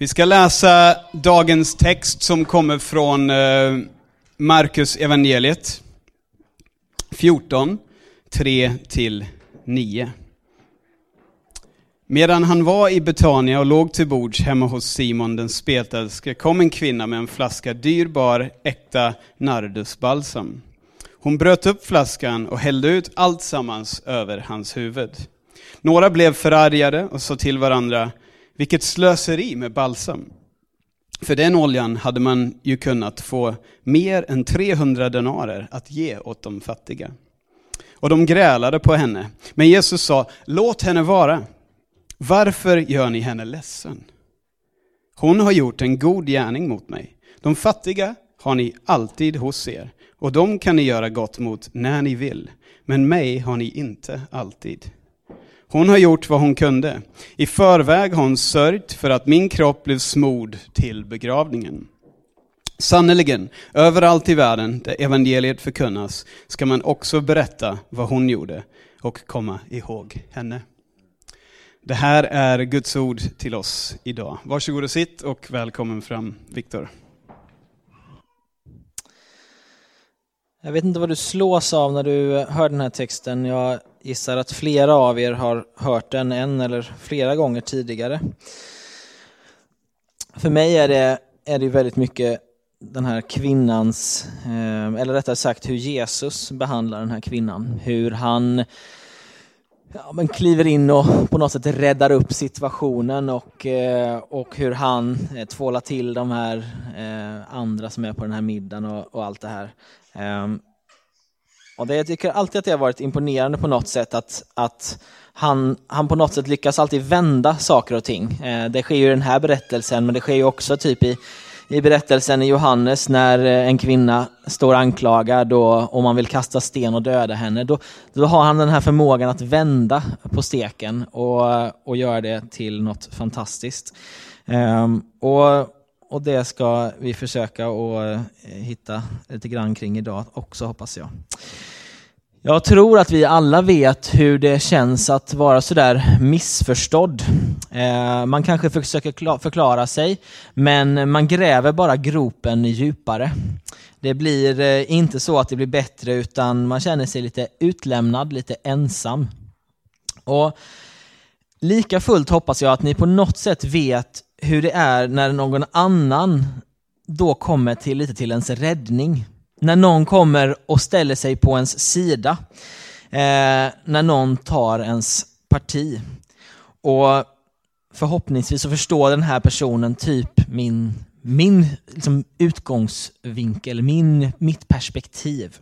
Vi ska läsa dagens text som kommer från eh, Markus evangeliet 14, 3-9. Medan han var i Betania och låg till bords hemma hos Simon den spetälske kom en kvinna med en flaska dyrbar, äkta nardusbalsam. Hon bröt upp flaskan och hällde ut allt sammans över hans huvud. Några blev förargade och sa till varandra, vilket slöseri med balsam. För den oljan hade man ju kunnat få mer än 300 denarer att ge åt de fattiga. Och de grälade på henne. Men Jesus sa, låt henne vara. Varför gör ni henne ledsen? Hon har gjort en god gärning mot mig. De fattiga har ni alltid hos er, och de kan ni göra gott mot när ni vill. Men mig har ni inte alltid. Hon har gjort vad hon kunde. I förväg har hon sörjt för att min kropp blev smord till begravningen. Sannerligen, överallt i världen där evangeliet förkunnas ska man också berätta vad hon gjorde och komma ihåg henne. Det här är Guds ord till oss idag. Varsågod och sitt och välkommen fram, Viktor. Jag vet inte vad du slås av när du hör den här texten. Jag gissar att flera av er har hört den en eller flera gånger tidigare. För mig är det, är det väldigt mycket den här kvinnans, eh, eller rättare sagt hur Jesus behandlar den här kvinnan. Hur han ja, men kliver in och på något sätt räddar upp situationen och, eh, och hur han eh, tvålar till de här andra som är på den här middagen och, och allt det här. Ehm, och det, jag tycker alltid att det har varit imponerande på något sätt att, att han, han på något sätt lyckas alltid vända saker och ting. Eh, det sker ju i den här berättelsen, men det sker ju också typ i, i berättelsen i Johannes när eh, en kvinna står anklagad och, och man vill kasta sten och döda henne. Då, då har han den här förmågan att vända på steken och, och göra det till något fantastiskt. Eh, och och det ska vi försöka att eh, hitta lite grann kring idag också hoppas jag. Jag tror att vi alla vet hur det känns att vara sådär missförstådd. Eh, man kanske försöker förklara sig, men man gräver bara gropen djupare. Det blir eh, inte så att det blir bättre, utan man känner sig lite utlämnad, lite ensam. Och Lika fullt hoppas jag att ni på något sätt vet hur det är när någon annan då kommer till lite till ens räddning. När någon kommer och ställer sig på ens sida. Eh, när någon tar ens parti. Och förhoppningsvis så förstår den här personen typ min, min liksom utgångsvinkel, min, mitt perspektiv.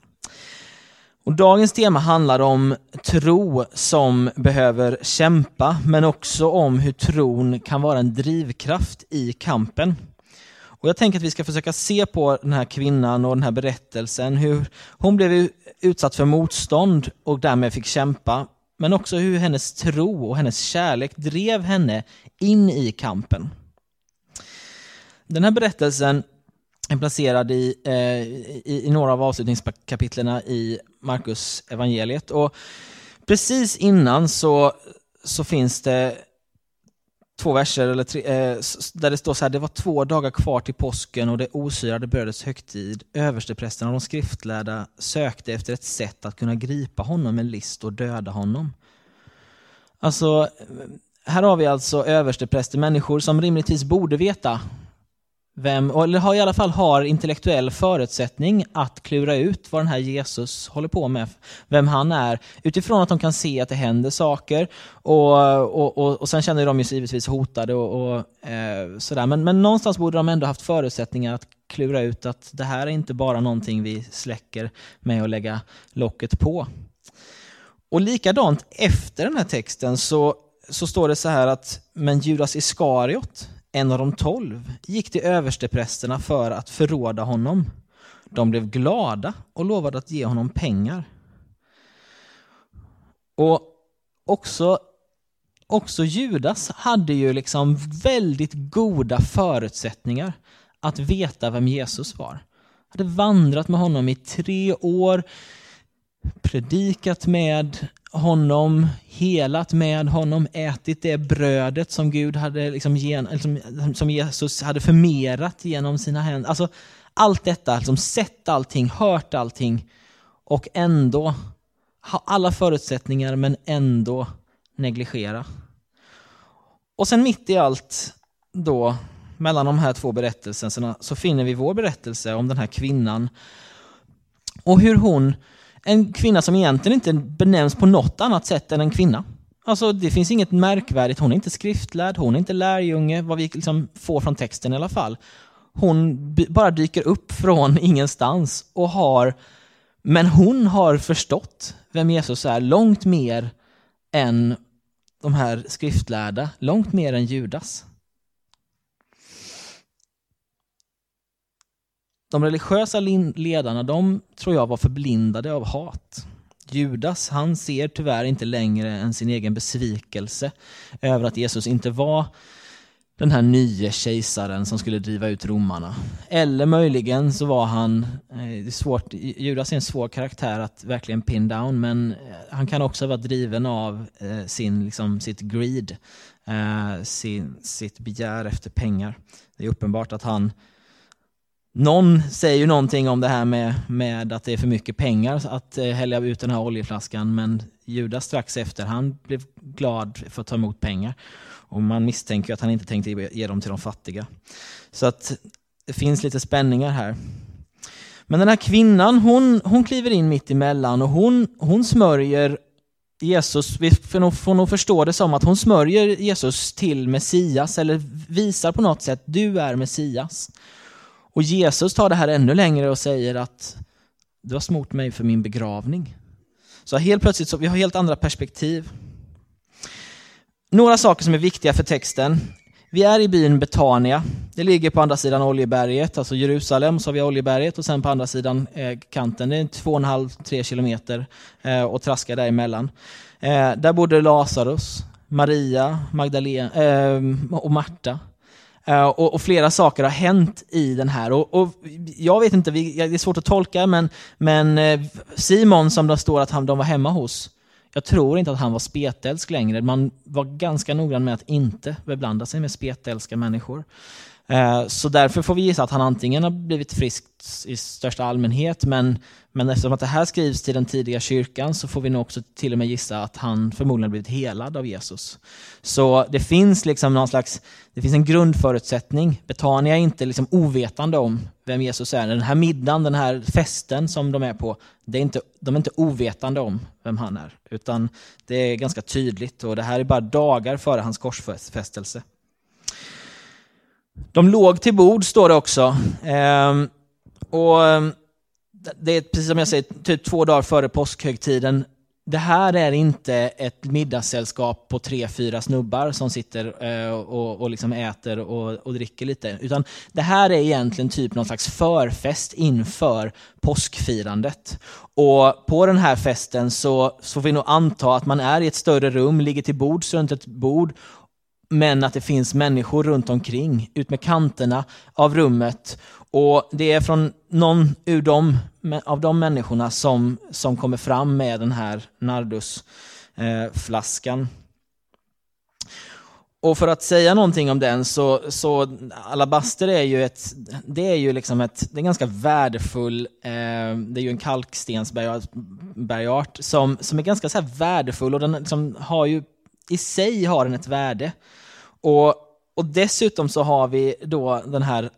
Och dagens tema handlar om tro som behöver kämpa, men också om hur tron kan vara en drivkraft i kampen. Och Jag tänker att vi ska försöka se på den här kvinnan och den här berättelsen, hur hon blev utsatt för motstånd och därmed fick kämpa, men också hur hennes tro och hennes kärlek drev henne in i kampen. Den här berättelsen placerad i, eh, i, i, några av avslutningskapitlerna i Markus evangeliet. Och precis innan så, så finns det två verser eller tre, eh, där det står så här, det var två dagar kvar till påsken och det osyrade brödets högtid. Översteprästerna och de skriftlärda sökte efter ett sätt att kunna gripa honom med list och döda honom. Alltså, här har vi alltså överstepräster, människor som rimligtvis borde veta vem, eller har i alla fall har intellektuell förutsättning att klura ut vad den här Jesus håller på med, vem han är, utifrån att de kan se att det händer saker och, och, och, och sen känner de sig givetvis hotade och, och eh, sådär. Men, men någonstans borde de ändå haft förutsättningar att klura ut att det här är inte bara någonting vi släcker med att lägga locket på. Och likadant efter den här texten så, så står det så här att men Judas Iskariot en av de tolv, gick till översteprästerna för att förråda honom. De blev glada och lovade att ge honom pengar. Och också, också Judas hade ju liksom väldigt goda förutsättningar att veta vem Jesus var. Hade vandrat med honom i tre år, predikat med honom, helat med honom, ätit det brödet som Gud hade liksom gen, liksom, som Jesus hade förmerat genom sina händer. Alltså, allt detta, liksom, sett allting, hört allting och ändå ha alla förutsättningar men ändå negligera. Och sen mitt i allt då, mellan de här två berättelserna, så finner vi vår berättelse om den här kvinnan och hur hon, en kvinna som egentligen inte benämns på något annat sätt än en kvinna. Alltså det finns inget märkvärdigt, hon är inte skriftlärd, hon är inte lärjunge, vad vi liksom får från texten i alla fall. Hon bara dyker upp från ingenstans och har, men hon har förstått vem Jesus är långt mer än de här skriftlärda, långt mer än Judas. De religiösa ledarna, de tror jag var förblindade av hat. Judas, han ser tyvärr inte längre än sin egen besvikelse över att Jesus inte var den här nye kejsaren som skulle driva ut romarna. Eller möjligen så var han, eh, det är svårt, Judas är en svår karaktär att verkligen pin down, men eh, han kan också vara driven av eh, sin, liksom, sitt greed, eh, sin, sitt begär efter pengar. Det är uppenbart att han någon säger ju någonting om det här med, med att det är för mycket pengar att eh, hälla ut den här oljeflaskan, men Judas strax efter, han blev glad för att ta emot pengar. Och man misstänker att han inte tänkte ge dem till de fattiga. Så att det finns lite spänningar här. Men den här kvinnan, hon, hon kliver in mitt emellan och hon, hon smörjer Jesus, vi får nog, får nog förstå det som att hon smörjer Jesus till Messias, eller visar på något sätt, du är Messias. Och Jesus tar det här ännu längre och säger att du har smort mig för min begravning. Så helt plötsligt, så vi har helt andra perspektiv. Några saker som är viktiga för texten. Vi är i byn Betania. Det ligger på andra sidan Oljeberget, alltså Jerusalem, så har vi Oljeberget och sen på andra sidan eh, kanten, det är 2,5-3 kilometer eh, och traska däremellan. Eh, där bodde Lazarus, Maria, Magdalena eh, och Marta. Uh, och, och, flera saker har hänt i den här. Och, och jag vet inte, vi, det är svårt att tolka, men, men eh, Simon som det står att han, de var hemma hos, jag tror inte att han var spetälsk längre. Man var ganska noggrann med att inte beblanda sig med spetälska människor. Eh, så därför får vi gissa att han antingen har blivit frisk i största allmänhet, men, men eftersom att det här skrivs till den tidiga kyrkan så får vi nog också till och med gissa att han förmodligen har blivit helad av Jesus. Så det finns liksom någon slags, det finns en grundförutsättning. Betania är inte liksom ovetande om vem Jesus är. Den här middagen, den här festen som de är på, det är inte, de är inte ovetande om vem han är, utan det är ganska tydligt och det här är bara dagar före hans korsfästelse. De låg till bord, står det också. Ehm, och ehm, det är precis som jag säger, typ två dagar före påskhögtiden. Det här är inte ett middagssällskap på tre, fyra snubbar som sitter eh, och, och liksom äter och, och, dricker lite. Utan det här är egentligen typ någon slags förfest inför påskfirandet. Och på den här festen så, så får vi nog anta att man är i ett större rum, ligger till bords runt ett bord men att det finns människor runt omkring, ut med kanterna av rummet. Och det är från någon ur dem, av de människorna som, som kommer fram med den här Nardusflaskan. Och för att säga någonting om den så, så alabaster är ju ett, det är ju liksom ett, det är ganska värdefull, eh, det är ju en kalkstensbergart som, som är ganska så värdefull och den liksom har ju i sig har den ett värde. Och, och dessutom så har vi då den här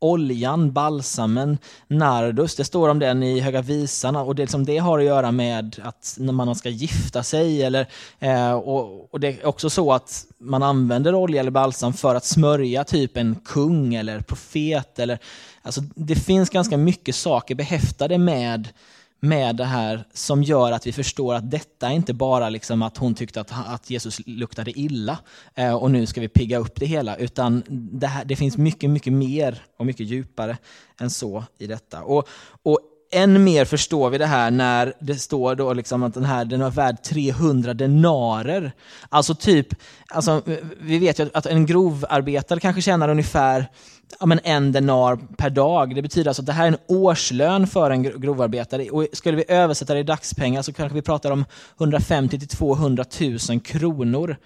oljan, balsamen, nardus. Det står om den i Höga Visarna och det, liksom, det har att göra med att när man ska gifta sig eller, eh, och, och, det är också så att man använder olja eller balsam för att smörja typ en kung eller profet. Eller, alltså, det finns ganska mycket saker behäftade med med det här som gör att vi förstår att detta är inte bara liksom att hon tyckte att, att Jesus luktade illa eh, och nu ska vi pigga upp det hela, utan det, här, det finns mycket, mycket mer och mycket djupare än så i detta. Och, och än mer förstår vi det här när det står då liksom att den här den är värd 300 denarer. Alltså typ, alltså, vi vet ju att en grovarbetare kanske tjänar ungefär ja, men en denar per dag. Det betyder alltså att det här är en årslön för en grovarbetare. Och skulle vi översätta det i dagspengar så kanske vi pratar om 150 till 200 000 kronor.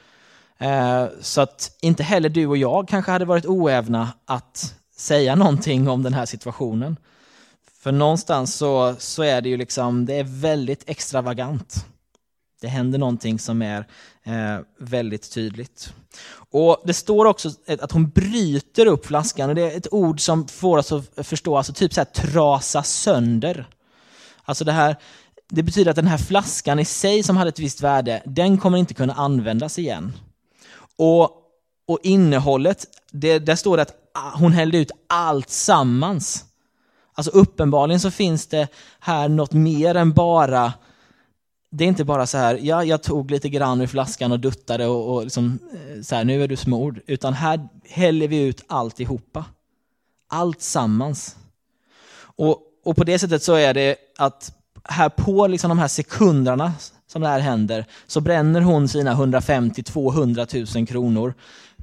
Eh, så att inte heller du och jag kanske hade varit oävna att säga någonting om den här situationen. För någonstans så, så är det ju liksom, det är väldigt extravagant. Det händer någonting som är eh, väldigt tydligt. Och Det står också att hon bryter upp flaskan och det är ett ord som får oss att förstå, alltså typ så här trasa sönder. Alltså det här, det betyder att den här flaskan i sig som hade ett visst värde, den kommer inte kunna användas igen. Och, och innehållet, det, där står det att ah, hon hällde ut allt sammans. Alltså uppenbarligen så finns det här något mer än bara det är inte bara så här, ja, jag tog lite grann ur flaskan och duttade och, och liksom, eh, så här, nu är du smord. Utan här häller vi ut alltihopa. Allt sammans. Och, och på det sättet så är det att här på liksom de här sekunderna som det här händer, så bränner hon sina 150-200 000 kronor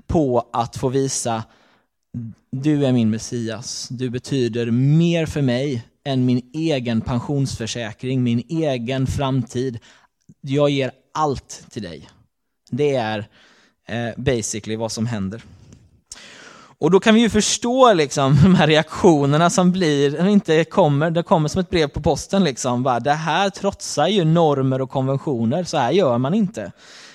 på att få visa du är min Messias, du betyder mer för mig än min egen pensionsförsäkring, min egen framtid. Jag ger allt till dig. Det är eh, basically vad som händer. Och då kan vi ju förstå liksom, de här reaktionerna som blir, inte kommer, det kommer som ett brev på posten. Liksom, bara, det här trotsar ju normer och konventioner, så här gör man inte.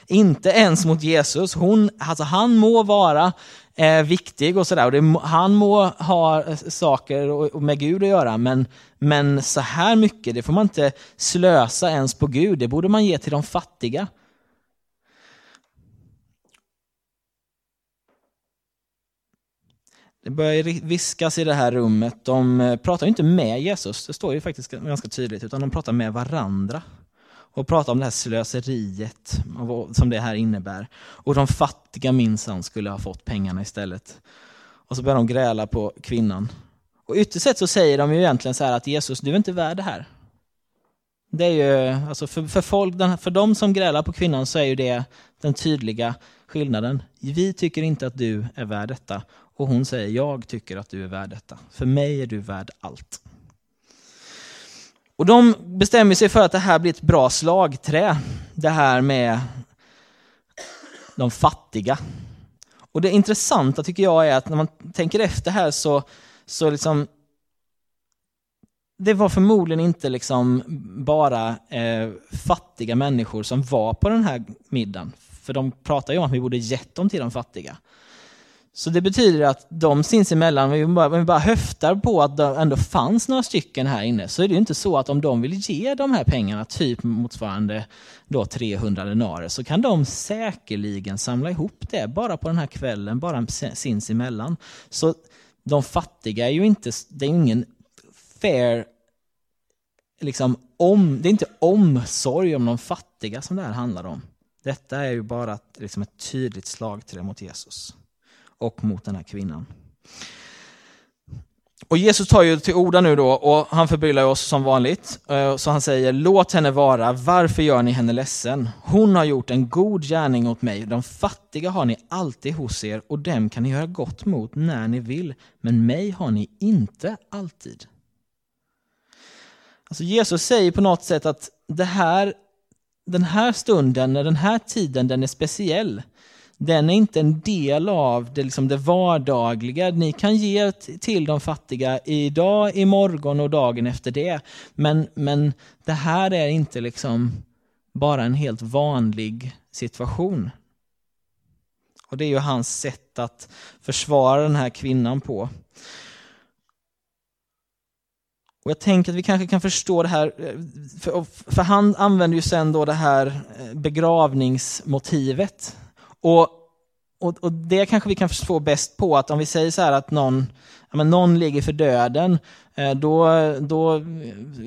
Inte ens mot Jesus. Hon, alltså han må vara eh, viktig och sådär. Han må ha saker och, och med Gud att göra, men, men så här mycket, det får man inte slösa ens på Gud. Det borde man ge till de fattiga. Det börjar viskas i det här rummet. De eh, pratar inte med Jesus, det står ju faktiskt ganska tydligt, utan de pratar med varandra. Och pratar om det här slöseriet som det här innebär. Och de fattiga minsann skulle ha fått pengarna istället. Och så börjar de gräla på kvinnan. Och ytterst sett så säger de ju egentligen så här att Jesus, du är inte värd det här. Det är ju, alltså för, för, folk, för de som grälar på kvinnan så är ju det den tydliga skillnaden. Vi tycker inte att du är värd detta. Och hon säger, jag tycker att du är värd detta. För mig är du värd allt. Och de bestämmer sig för att det här blir ett bra slagträ. Det här med de fattiga. Och det intressanta tycker jag är att när man tänker efter här så, så liksom det var förmodligen inte liksom bara eh, fattiga människor som var på den här middagen. För de pratar ju om att vi borde gett dem till de fattiga. Så det betyder att de sinsemellan, om vi bara, om vi bara höftar på att det ändå fanns några stycken här inne, så är det ju inte så att om de vill ge de här pengarna, typ motsvarande då 300 denarer, så kan de säkerligen samla ihop det bara på den här kvällen, bara sinsemellan. Så de fattiga är ju inte, det är ingen fair, liksom om, det är inte omsorg om de fattiga som det här handlar om. Detta är ju bara liksom ett tydligt slagträ mot Jesus och mot den här kvinnan. Och Jesus tar ju till orda nu då och han förbryllar oss som vanligt. Eh, så han säger, låt henne vara, varför gör ni henne ledsen? Hon har gjort en god gärning åt mig, de fattiga har ni alltid hos er och dem kan ni göra gott mot när ni vill, men mig har ni inte alltid. Alltså Jesus säger på något sätt att det här, den här stunden, den här tiden, den är speciell den är inte en del av det, liksom det vardagliga. Ni kan ge till de fattiga idag, imorgon och dagen efter det. Men, men det här är inte liksom bara en helt vanlig situation. Och Det är ju hans sätt att försvara den här kvinnan på. Och Jag tänker att vi kanske kan förstå det här, eh, för, för han använder ju sen då det här eh, begravningsmotivet och, och, och, det kanske vi kan få bäst på att om vi säger så här att någon, ja, men någon ligger för döden, eh, då, då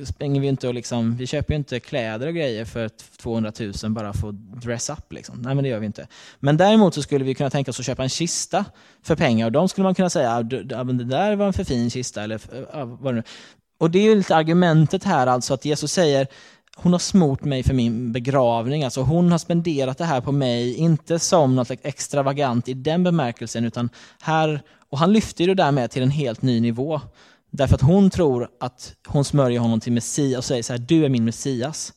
springer vi inte och liksom, vi köper ju inte kläder och grejer för 200 000 bara för att dress up. Liksom. Nej men det gör vi inte. Men däremot så skulle vi kunna tänka oss att köpa en kista för pengar och de skulle man kunna säga, ah, att det där var en för fin kista eller ah, vad det nu Och det är ju lite argumentet här alltså att Jesus säger hon har smort mig för min begravning. Alltså hon har spenderat det här på mig, inte som något extravagant i den bemärkelsen, utan här, och han lyfter det därmed till en helt ny nivå. Därför att hon tror att hon smörjer honom till Messias och säger så här, du är min Messias.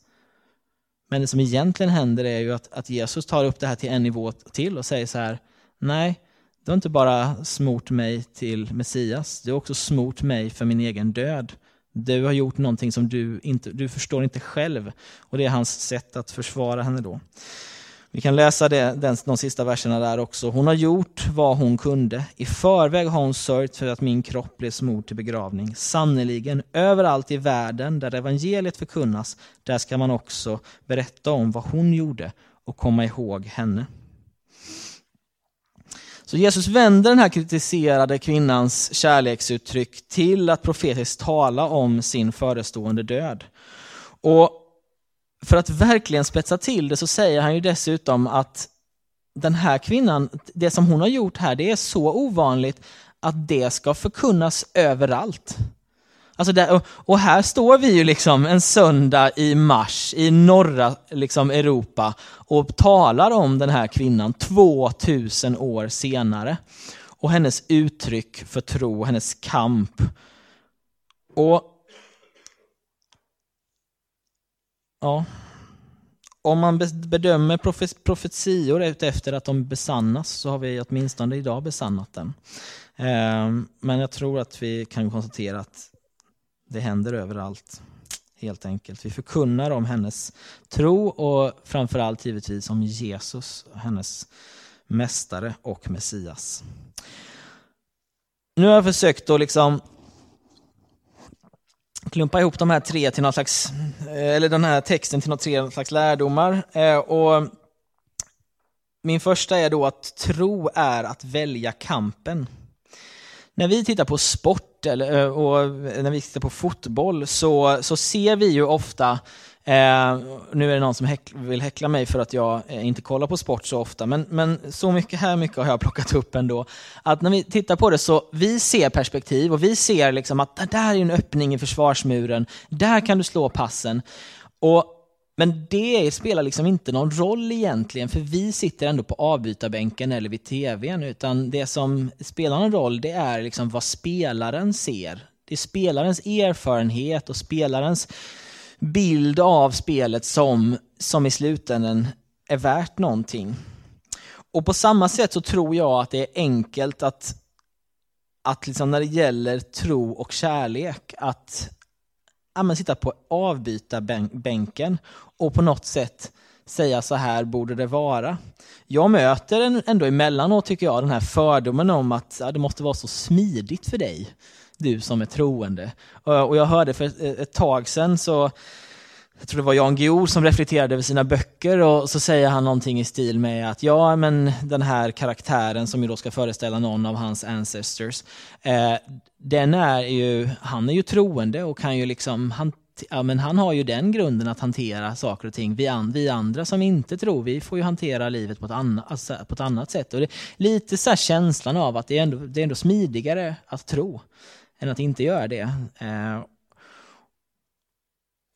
Men det som egentligen händer är ju att, att Jesus tar upp det här till en nivå till och säger så här, nej, du har inte bara smort mig till Messias, du har också smort mig för min egen död. Du har gjort någonting som du inte du förstår inte själv. Och det är hans sätt att försvara henne då. Vi kan läsa det, den, de sista verserna där också. Hon har gjort vad hon kunde. I förväg har hon sörjt för att min kropp blev smord till begravning. Sannerligen, överallt i världen där evangeliet förkunnas, där ska man också berätta om vad hon gjorde och komma ihåg henne. Så Jesus vänder den här kritiserade kvinnans kärleksuttryck till att profetiskt tala om sin förestående död. Och för att verkligen spetsa till det så säger han ju dessutom att den här kvinnan, det som hon har gjort här, det är så ovanligt att det ska förkunnas överallt. Alltså där, och här står vi ju liksom en söndag i mars i norra liksom Europa och talar om den här kvinnan 2000 år senare. Och hennes uttryck för tro, hennes kamp. Och ja, om man bedömer profetior efter att de besannas så har vi åtminstone idag besannat den. Ehm, men jag tror att vi kan konstatera att det händer överallt, helt enkelt. Vi förkunnar om hennes tro och framförallt givetvis om Jesus, hennes mästare och Messias. Nu har jag försökt att liksom klumpa ihop de här tre till något slags, eh, eller den här texten till något tre slags lärdomar. Eh, och min första är då att tro är att välja kampen. När vi tittar på sport eller, eh, och när vi tittar på fotboll så, så ser vi ju ofta eh, nu är det någon som häck, vill häckla mig för att jag eh, inte kollar på sport så ofta, men, men så mycket här mycket har jag plockat upp ändå. Att när vi tittar på det så vi ser perspektiv och vi ser liksom att där är en öppning i försvarsmuren, där kan du slå passen. Och men det spelar liksom inte någon roll egentligen, för vi sitter ändå på avbytarbänken eller vid tvn, utan det som spelar någon roll det är liksom vad spelaren ser. Det är spelarens erfarenhet och spelarens bild av spelet som, som i slutändan är värt någonting. Och på samma sätt så tror jag att det är enkelt att, att liksom när det gäller tro och kärlek, att ja, sitta på avbytarbänken och på något sätt säga så här borde det vara. Jag möter ändå emellanåt, tycker jag, den här fördomen om att ja, det måste vara så smidigt för dig, du som är troende. Och jag hörde för ett tag sedan så jag tror det var Jan Guillou som reflekterade över sina böcker och så säger han någonting i stil med att ja, men den här karaktären som ju då ska föreställa någon av hans ancestors, eh, den är ju, han är ju troende och kan ju liksom, han, ja, men han har ju den grunden att hantera saker och ting. Vi, an, vi andra som inte tror, vi får ju hantera livet på ett, anna, alltså, på ett annat sätt. Och det, lite så känslan av att det är, ändå, det är ändå smidigare att tro än att inte göra det. Eh,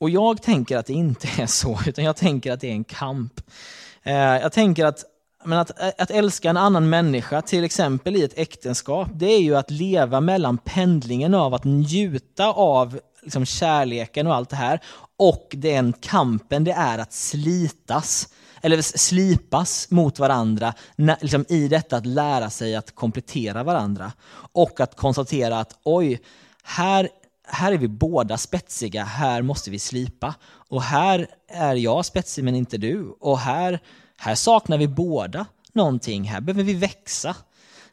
och jag tänker att det inte är så, utan jag tänker att det är en kamp. Eh, jag tänker att, men att, eh, att älska en annan människa, till exempel i ett äktenskap, det är ju att leva mellan pendlingen av att njuta av liksom kärleken och allt det här, och den kampen det är att slitas, eller slipas mot varandra liksom i detta att lära sig att komplettera varandra. Och att konstatera att oj, här här är vi båda spetsiga, här måste vi slipa. Och här är jag spetsig men inte du. Och här, här saknar vi båda någonting, här behöver vi växa.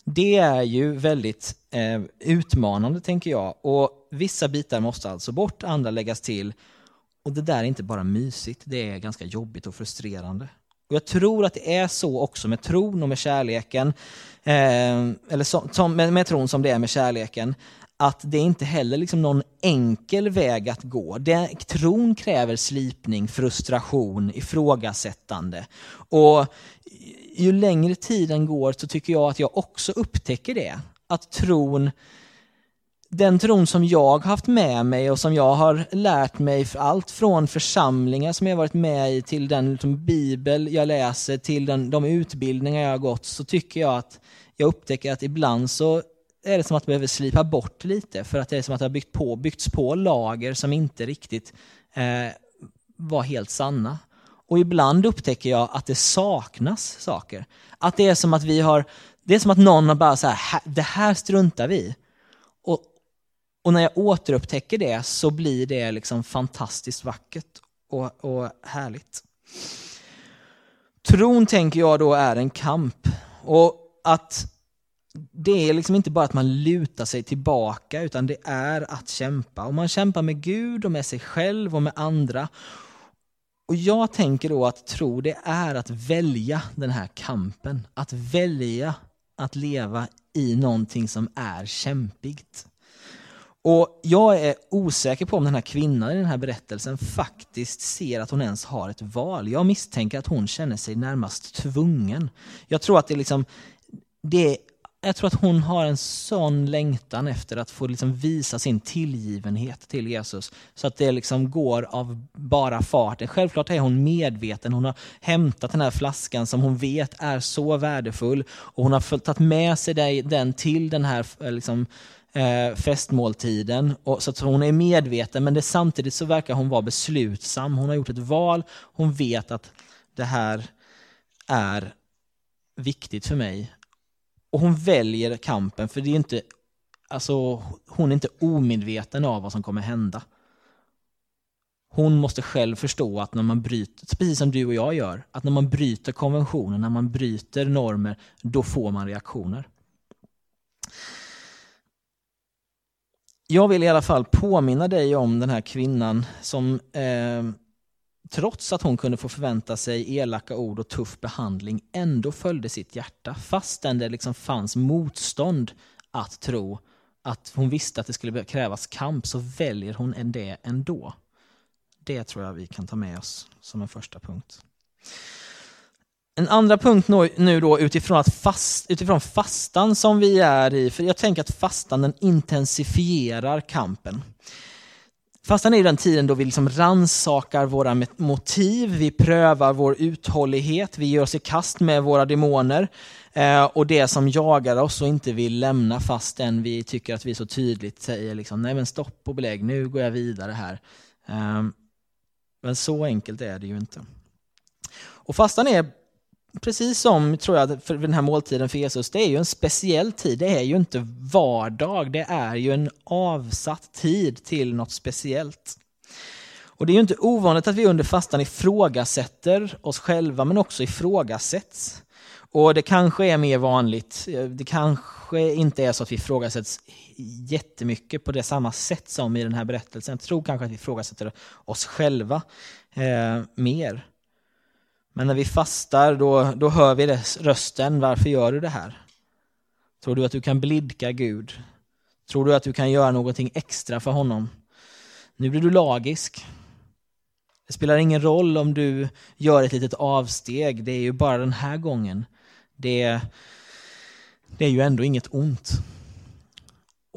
Det är ju väldigt eh, utmanande tänker jag. Och vissa bitar måste alltså bort, andra läggas till. Och det där är inte bara mysigt, det är ganska jobbigt och frustrerande. Och Jag tror att det är så också med tron och med kärleken, eh, eller som, som, med, med tron som det är med kärleken, att det inte heller liksom någon enkel väg att gå. Det, tron kräver slipning, frustration, ifrågasättande. Och ju längre tiden går så tycker jag att jag också upptäcker det. Att tron den tron som jag haft med mig och som jag har lärt mig, allt från församlingar som jag varit med i till den liksom, bibel jag läser, till den, de utbildningar jag har gått, så tycker jag att jag upptäcker att ibland så är det som att man behöver slipa bort lite för att det är som att det har byggt på, byggts på lager som inte riktigt eh, var helt sanna. Och ibland upptäcker jag att det saknas saker. Att det är som att vi har, det är som att någon har bara så här, det här struntar vi i. och, och när jag återupptäcker det så blir det liksom fantastiskt vackert och, och härligt. Tron tänker jag då är en kamp. Och att det är liksom inte bara att man lutar sig tillbaka utan det är att kämpa. Och man kämpar med Gud och med sig själv och med andra. Och jag tänker då att tro det är att välja den här kampen. Att välja att leva i någonting som är kämpigt. Och jag är osäker på om den här kvinnan i den här berättelsen faktiskt ser att hon ens har ett val. Jag misstänker att hon känner sig närmast tvungen. Jag tror att det liksom, det jag tror att hon har en sån längtan efter att få liksom visa sin tillgivenhet till Jesus. Så att det liksom går av bara farten. Självklart är hon medveten. Hon har hämtat den här flaskan som hon vet är så värdefull. Och hon har tagit med sig den till den här eh, liksom, eh, festmåltiden. Och, så att hon är medveten men det, samtidigt så verkar hon vara beslutsam. Hon har gjort ett val. Hon vet att det här är viktigt för mig och hon väljer kampen för det är inte, alltså, hon är inte omedveten av vad som kommer hända. Hon måste själv förstå att när man bryter, precis som du och jag gör, att när man bryter konventioner, när man bryter normer, då får man reaktioner. Jag vill i alla fall påminna dig om den här kvinnan som eh, trots att hon kunde få förvänta sig elaka ord och tuff behandling, ändå följde sitt hjärta, fastän det liksom fanns motstånd att tro att hon visste att det skulle krävas kamp, så väljer hon det ändå. Det tror jag vi kan ta med oss som en första punkt. En andra punkt nu då utifrån, att fast, utifrån fastan som vi är i, för jag tänker att fastan den intensifierar kampen. Fastan är den tiden då vi liksom ransakar våra motiv, vi prövar vår uthållighet, vi ger oss i kast med våra demoner eh, och det som jagar oss och inte vill lämna fastän vi tycker att vi så tydligt säger liksom, nej men stopp och belägg, nu går jag vidare här. Eh, men så enkelt är det ju inte. Och fastan är precis som tror jag, för den här måltiden för Jesus, det är ju en speciell tid. Det är ju inte vardag, det är ju en avsatt tid till något speciellt. Och Det är ju inte ovanligt att vi under fastan ifrågasätter oss själva, men också ifrågasätts. Och det kanske är mer vanligt, eh, det kanske inte är så att vi ifrågasätts jättemycket på det samma sätt som i den här berättelsen. Jag tror kanske att vi ifrågasätter oss själva eh, mer. Men när vi fastar då, då hör vi rösten, varför gör du det här? Tror du att du kan blidka Gud? Tror du att du kan göra någonting extra för honom? Nu blir du lagisk. Det spelar ingen roll om du gör ett litet avsteg, det är ju bara den här gången. Det, det är ju ändå inget ont.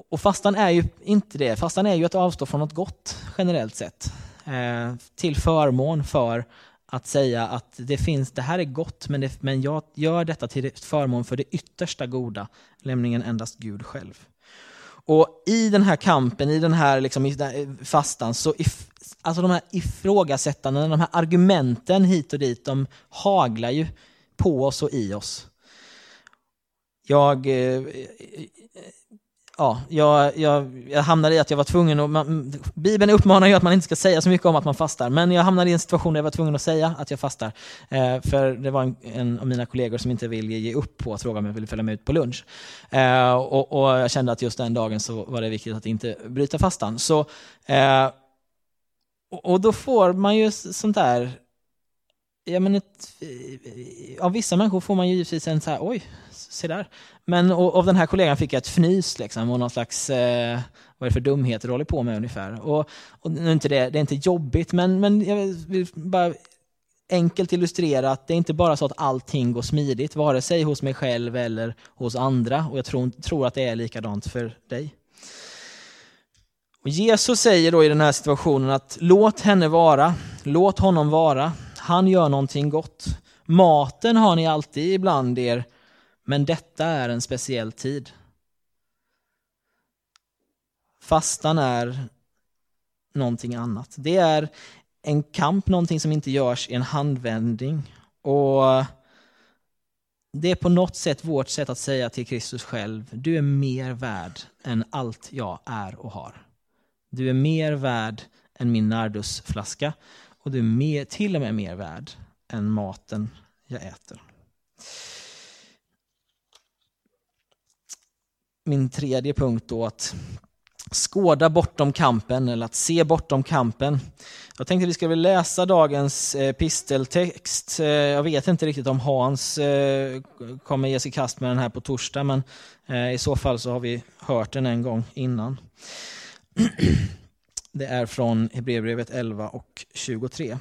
Och fastan är ju inte det. Fastan är ju att avstå från något gott generellt sett. Eh, till förmån för att säga att det finns, det här är gott, men, det, men jag gör detta till förmån för det yttersta goda, nämligen endast Gud själv. Och i den här kampen, i den här liksom, fastan, så if, alltså de här ifrågasättandena, de här argumenten hit och dit, de haglar ju på oss och i oss. Jag eh, ja, jag, jag, jag hamnade i att jag var tvungen att... Man, Bibeln uppmanar ju att man inte ska säga så mycket om att man fastar, men jag hamnade i en situation där jag var tvungen att säga att jag fastar. Eh, för det var en, en, av mina kollegor som inte ville ge upp på att fråga om jag ville följa med ut på lunch. Eh, och, och, jag kände att just den dagen så var det viktigt att inte bryta fastan. Så, eh, och, och, då får man ju sånt där Ja, men ett, av vissa människor får man ju givetvis en så här, oj, se där. Men och, av den här kollegan fick jag ett fnys liksom, och någon slags, eh, vad är det för dumheter du håller på med ungefär. Och, och nu är inte det, det är inte jobbigt, men, men jag vill bara enkelt illustrera att det är inte bara så att allting går smidigt, vare sig hos mig själv eller hos andra. Och jag tror, tror att det är likadant för dig. Och Jesus säger då i den här situationen att låt henne vara, låt honom vara, han gör någonting gott. Maten har ni alltid ibland er, men detta är en speciell tid. Fastan är någonting annat. Det är en kamp, någonting som inte görs i en handvändning. Och det är på något sätt vårt sätt att säga till Kristus själv, du är mer värd än allt jag är och har. Du är mer värd än min nardusflaska och du är mer, till och med mer värd än maten jag äter. Min tredje punkt då att skåda bortom kampen eller att se bortom kampen. Jag tänkte vi ska väl läsa dagens eh, episteltext. Eh, jag vet inte riktigt om Hans eh, kommer ge sig i kast med den här på torsdag, men eh, i så fall så har vi hört den en gång innan. Det är från Hebreerbrevet 11 och 23.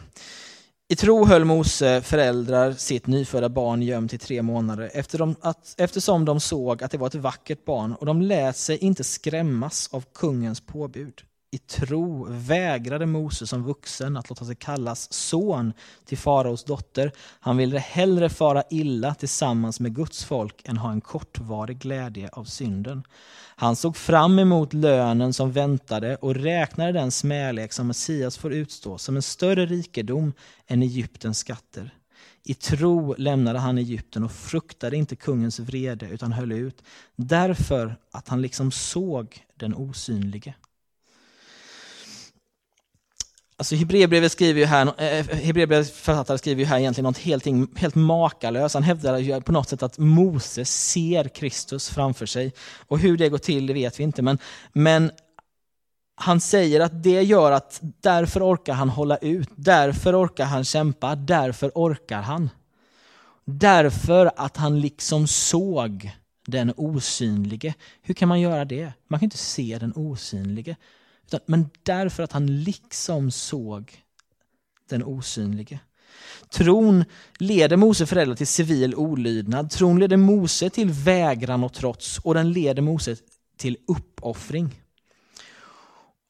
I tro höll Mose föräldrar sitt nyfödda barn gömt i tre månader eftersom de såg att det var ett vackert barn och de lät sig inte skrämmas av kungens påbud. I tro vägrade Mose som vuxen att låta sig kallas son till faraos dotter. Han ville hellre fara illa tillsammans med Guds folk än ha en kortvarig glädje av synden. Han såg fram emot lönen som väntade och räknade den smälek som Messias får utstå som en större rikedom än Egyptens skatter. I tro lämnade han Egypten och fruktade inte kungens vrede utan höll ut därför att han liksom såg den osynlige. Alltså Hebreerbrevet skriver ju här, eh, eh Hebreerbrevets författare skriver ju här egentligen något helt, helt makalöst. Han hävdar ju på något sätt att Moses ser Kristus framför sig. Och hur det går till det vet vi inte. Men, men han säger att det gör att därför orkar han hålla ut, därför orkar han kämpa, därför orkar han. Därför att han liksom såg den osynlige. Hur kan man göra det? Man kan inte se den osynlige. Men därför att han liksom såg den osynlige. Tron leder Mose föräldrar till civil olydnad. Tron leder Mose till vägran och trots och den leder Mose till uppoffring.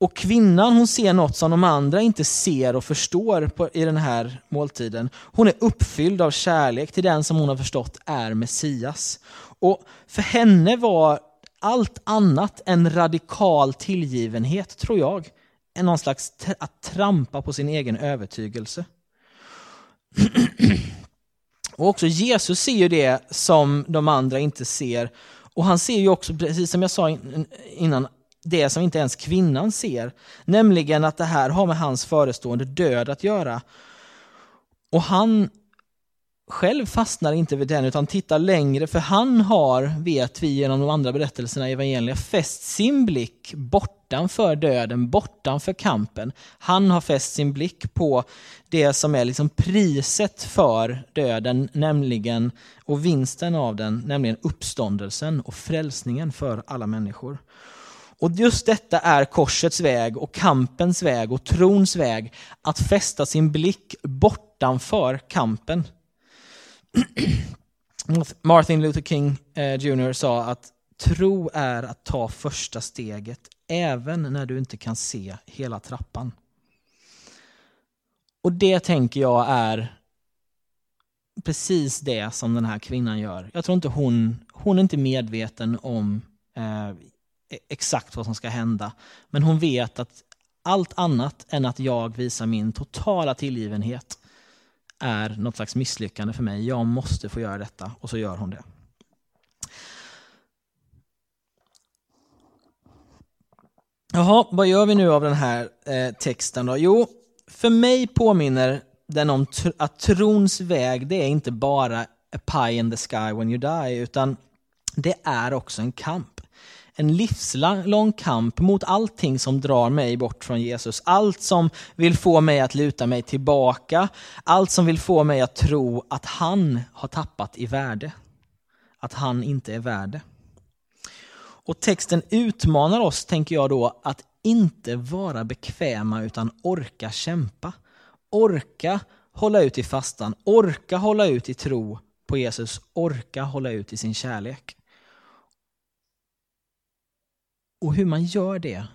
Och kvinnan hon ser något som de andra inte ser och förstår på, i den här måltiden. Hon är uppfylld av kärlek till den som hon har förstått är Messias. Och för henne var allt annat än radikal tillgivenhet, tror jag, är någon slags att trampa på sin egen övertygelse. Och också Jesus ser ju det som de andra inte ser. Och han ser ju också, precis som jag sa innan, det som inte ens kvinnan ser. Nämligen att det här har med hans förestående död att göra. Och han själv fastnar inte vid den utan tittar längre för han har, vet vi genom de andra berättelserna i evangelierna, fäst sin blick bortanför döden, bortanför kampen. Han har fäst sin blick på det som är liksom priset för döden, nämligen och vinsten av den, nämligen uppståndelsen och frälsningen för alla människor. Och just detta är korsets väg och kampens väg och trons väg, att fästa sin blick bortanför kampen. Martin Luther King eh, Jr sa att tro är att ta första steget även när du inte kan se hela trappan. Och det tänker jag är precis det som den här kvinnan gör. Jag tror inte hon, hon är inte medveten om eh, e- exakt vad som ska hända. Men hon vet att allt annat än att jag visar min totala tillgivenhet är något slags misslyckande för mig. Jag måste få göra detta och så gör hon det. Jaha, vad gör vi nu av den här eh, texten då? Jo, för mig påminner den om tr att trons väg, det är inte bara a pie in the sky when you die, utan det är också en kamp en livslång kamp mot allting som drar mig bort från Jesus. Allt som vill få mig att luta mig tillbaka. Allt som vill få mig att tro att han har tappat i värde. Att han inte är värde. Och texten utmanar oss, tänker jag då, att inte vara bekväma utan orka kämpa. Orka hålla ut i fastan, orka hålla ut i tro på Jesus, orka hålla ut i sin kärlek. Och hur man gör det,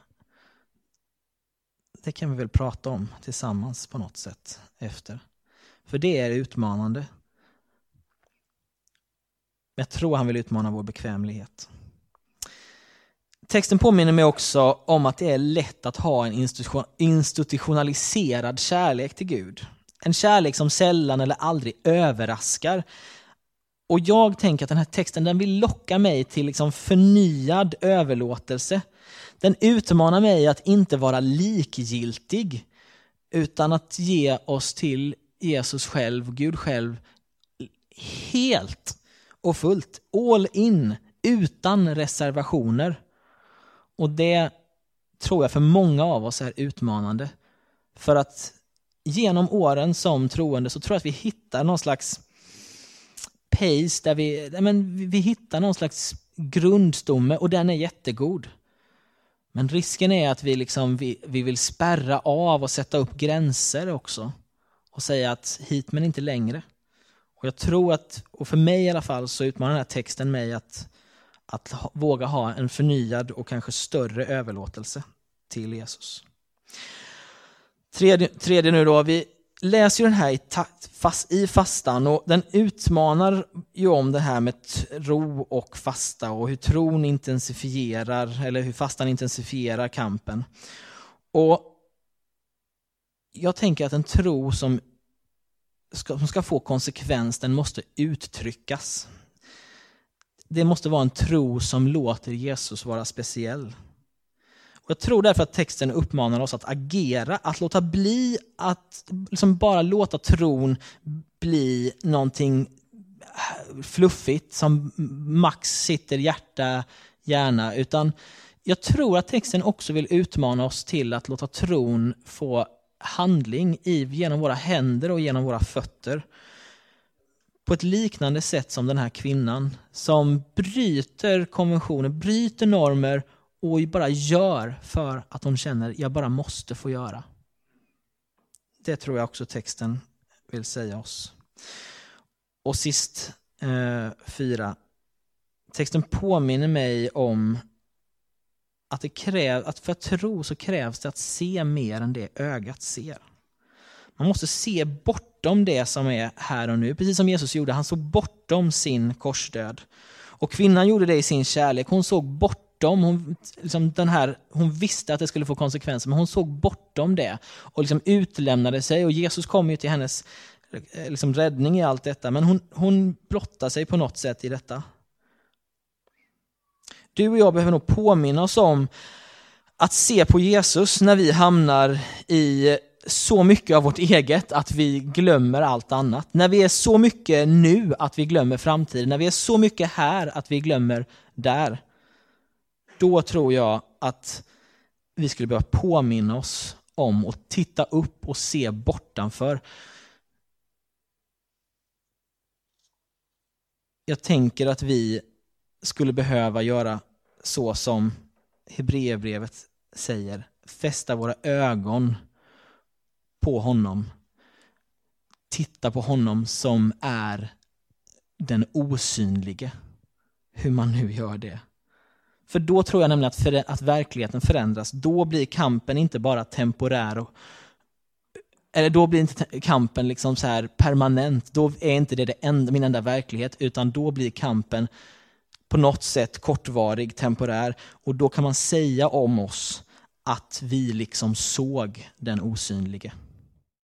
det kan vi väl prata om tillsammans på något sätt efter. För det är utmanande. Jag tror han vill utmana vår bekvämlighet. Texten påminner mig också om att det är lätt att ha en institutionaliserad kärlek till Gud. En kärlek som sällan eller aldrig överraskar. Och jag tänker att den här texten den vill locka mig till liksom förnyad överlåtelse. Den utmanar mig att inte vara likgiltig utan att ge oss till Jesus själv, Gud själv, helt och fullt, all in, utan reservationer. Och det tror jag för många av oss är utmanande. För att genom åren som troende så tror jag att vi hittar någon slags pace där vi, men vi hittar någon slags grundstomme och den är jättegod. Men risken är att vi, liksom, vi, vi vill spärra av och sätta upp gränser också. Och säga att hit men inte längre. Och jag tror att, och för mig i alla fall, så utmanar den här texten mig att, att ha, våga ha en förnyad och kanske större överlåtelse till Jesus. Tredje, tredje nu då, vi läser ju den här i, fast, i fastan och den utmanar ju om det här med tro och fasta och hur tron intensifierar, eller hur fastan intensifierar kampen. Och jag tänker att en tro som ska, som ska få konsekvens, den måste uttryckas. Det måste vara en tro som låter Jesus vara speciell. Och jag tror därför att texten uppmanar oss att agera, att låta bli att liksom bara låta tron bli någonting fluffigt som max sitter hjärta, hjärna, utan jag tror att texten också vill utmana oss till att låta tron få handling i, genom våra händer och genom våra fötter. På ett liknande sätt som den här kvinnan som bryter konventioner, bryter normer och bara gör för att hon känner jag bara måste få göra. Det tror jag också texten vill säga oss. Och sist eh, fyra. Texten påminner mig om att, det kräv, att för att tro så krävs det att se mer än det ögat ser. Man måste se bortom det som är här och nu, precis som Jesus gjorde. Han såg bortom sin korsdöd. Och kvinnan gjorde det i sin kärlek. Hon såg bortom, hon, liksom den här, hon visste att det skulle få konsekvenser, men hon såg bortom det och liksom utlämnade sig. Och Jesus kom ju till hennes eh, liksom räddning i allt detta, men hon, hon blottar sig på något sätt i detta. Du och jag behöver nog påminna oss om att se på Jesus när vi hamnar i så mycket av vårt eget att vi glömmer allt annat. När vi är så mycket nu att vi glömmer framtiden. När vi är så mycket här att vi glömmer där. Då tror jag att vi skulle behöva påminna oss om att titta upp och se bortanför. Jag tänker att vi skulle behöva göra så som Hebreerbrevet säger, fästa våra ögon på honom. Titta på honom som är den osynlige. Hur man nu gör det. För då tror jag nämligen att, för, att verkligheten förändras. Då blir kampen inte bara temporär och eller då blir inte kampen liksom så här permanent. Då är inte det, det enda, min enda verklighet, utan då blir kampen på något sätt kortvarig, temporär. Och då kan man säga om oss att vi liksom såg den osynlige.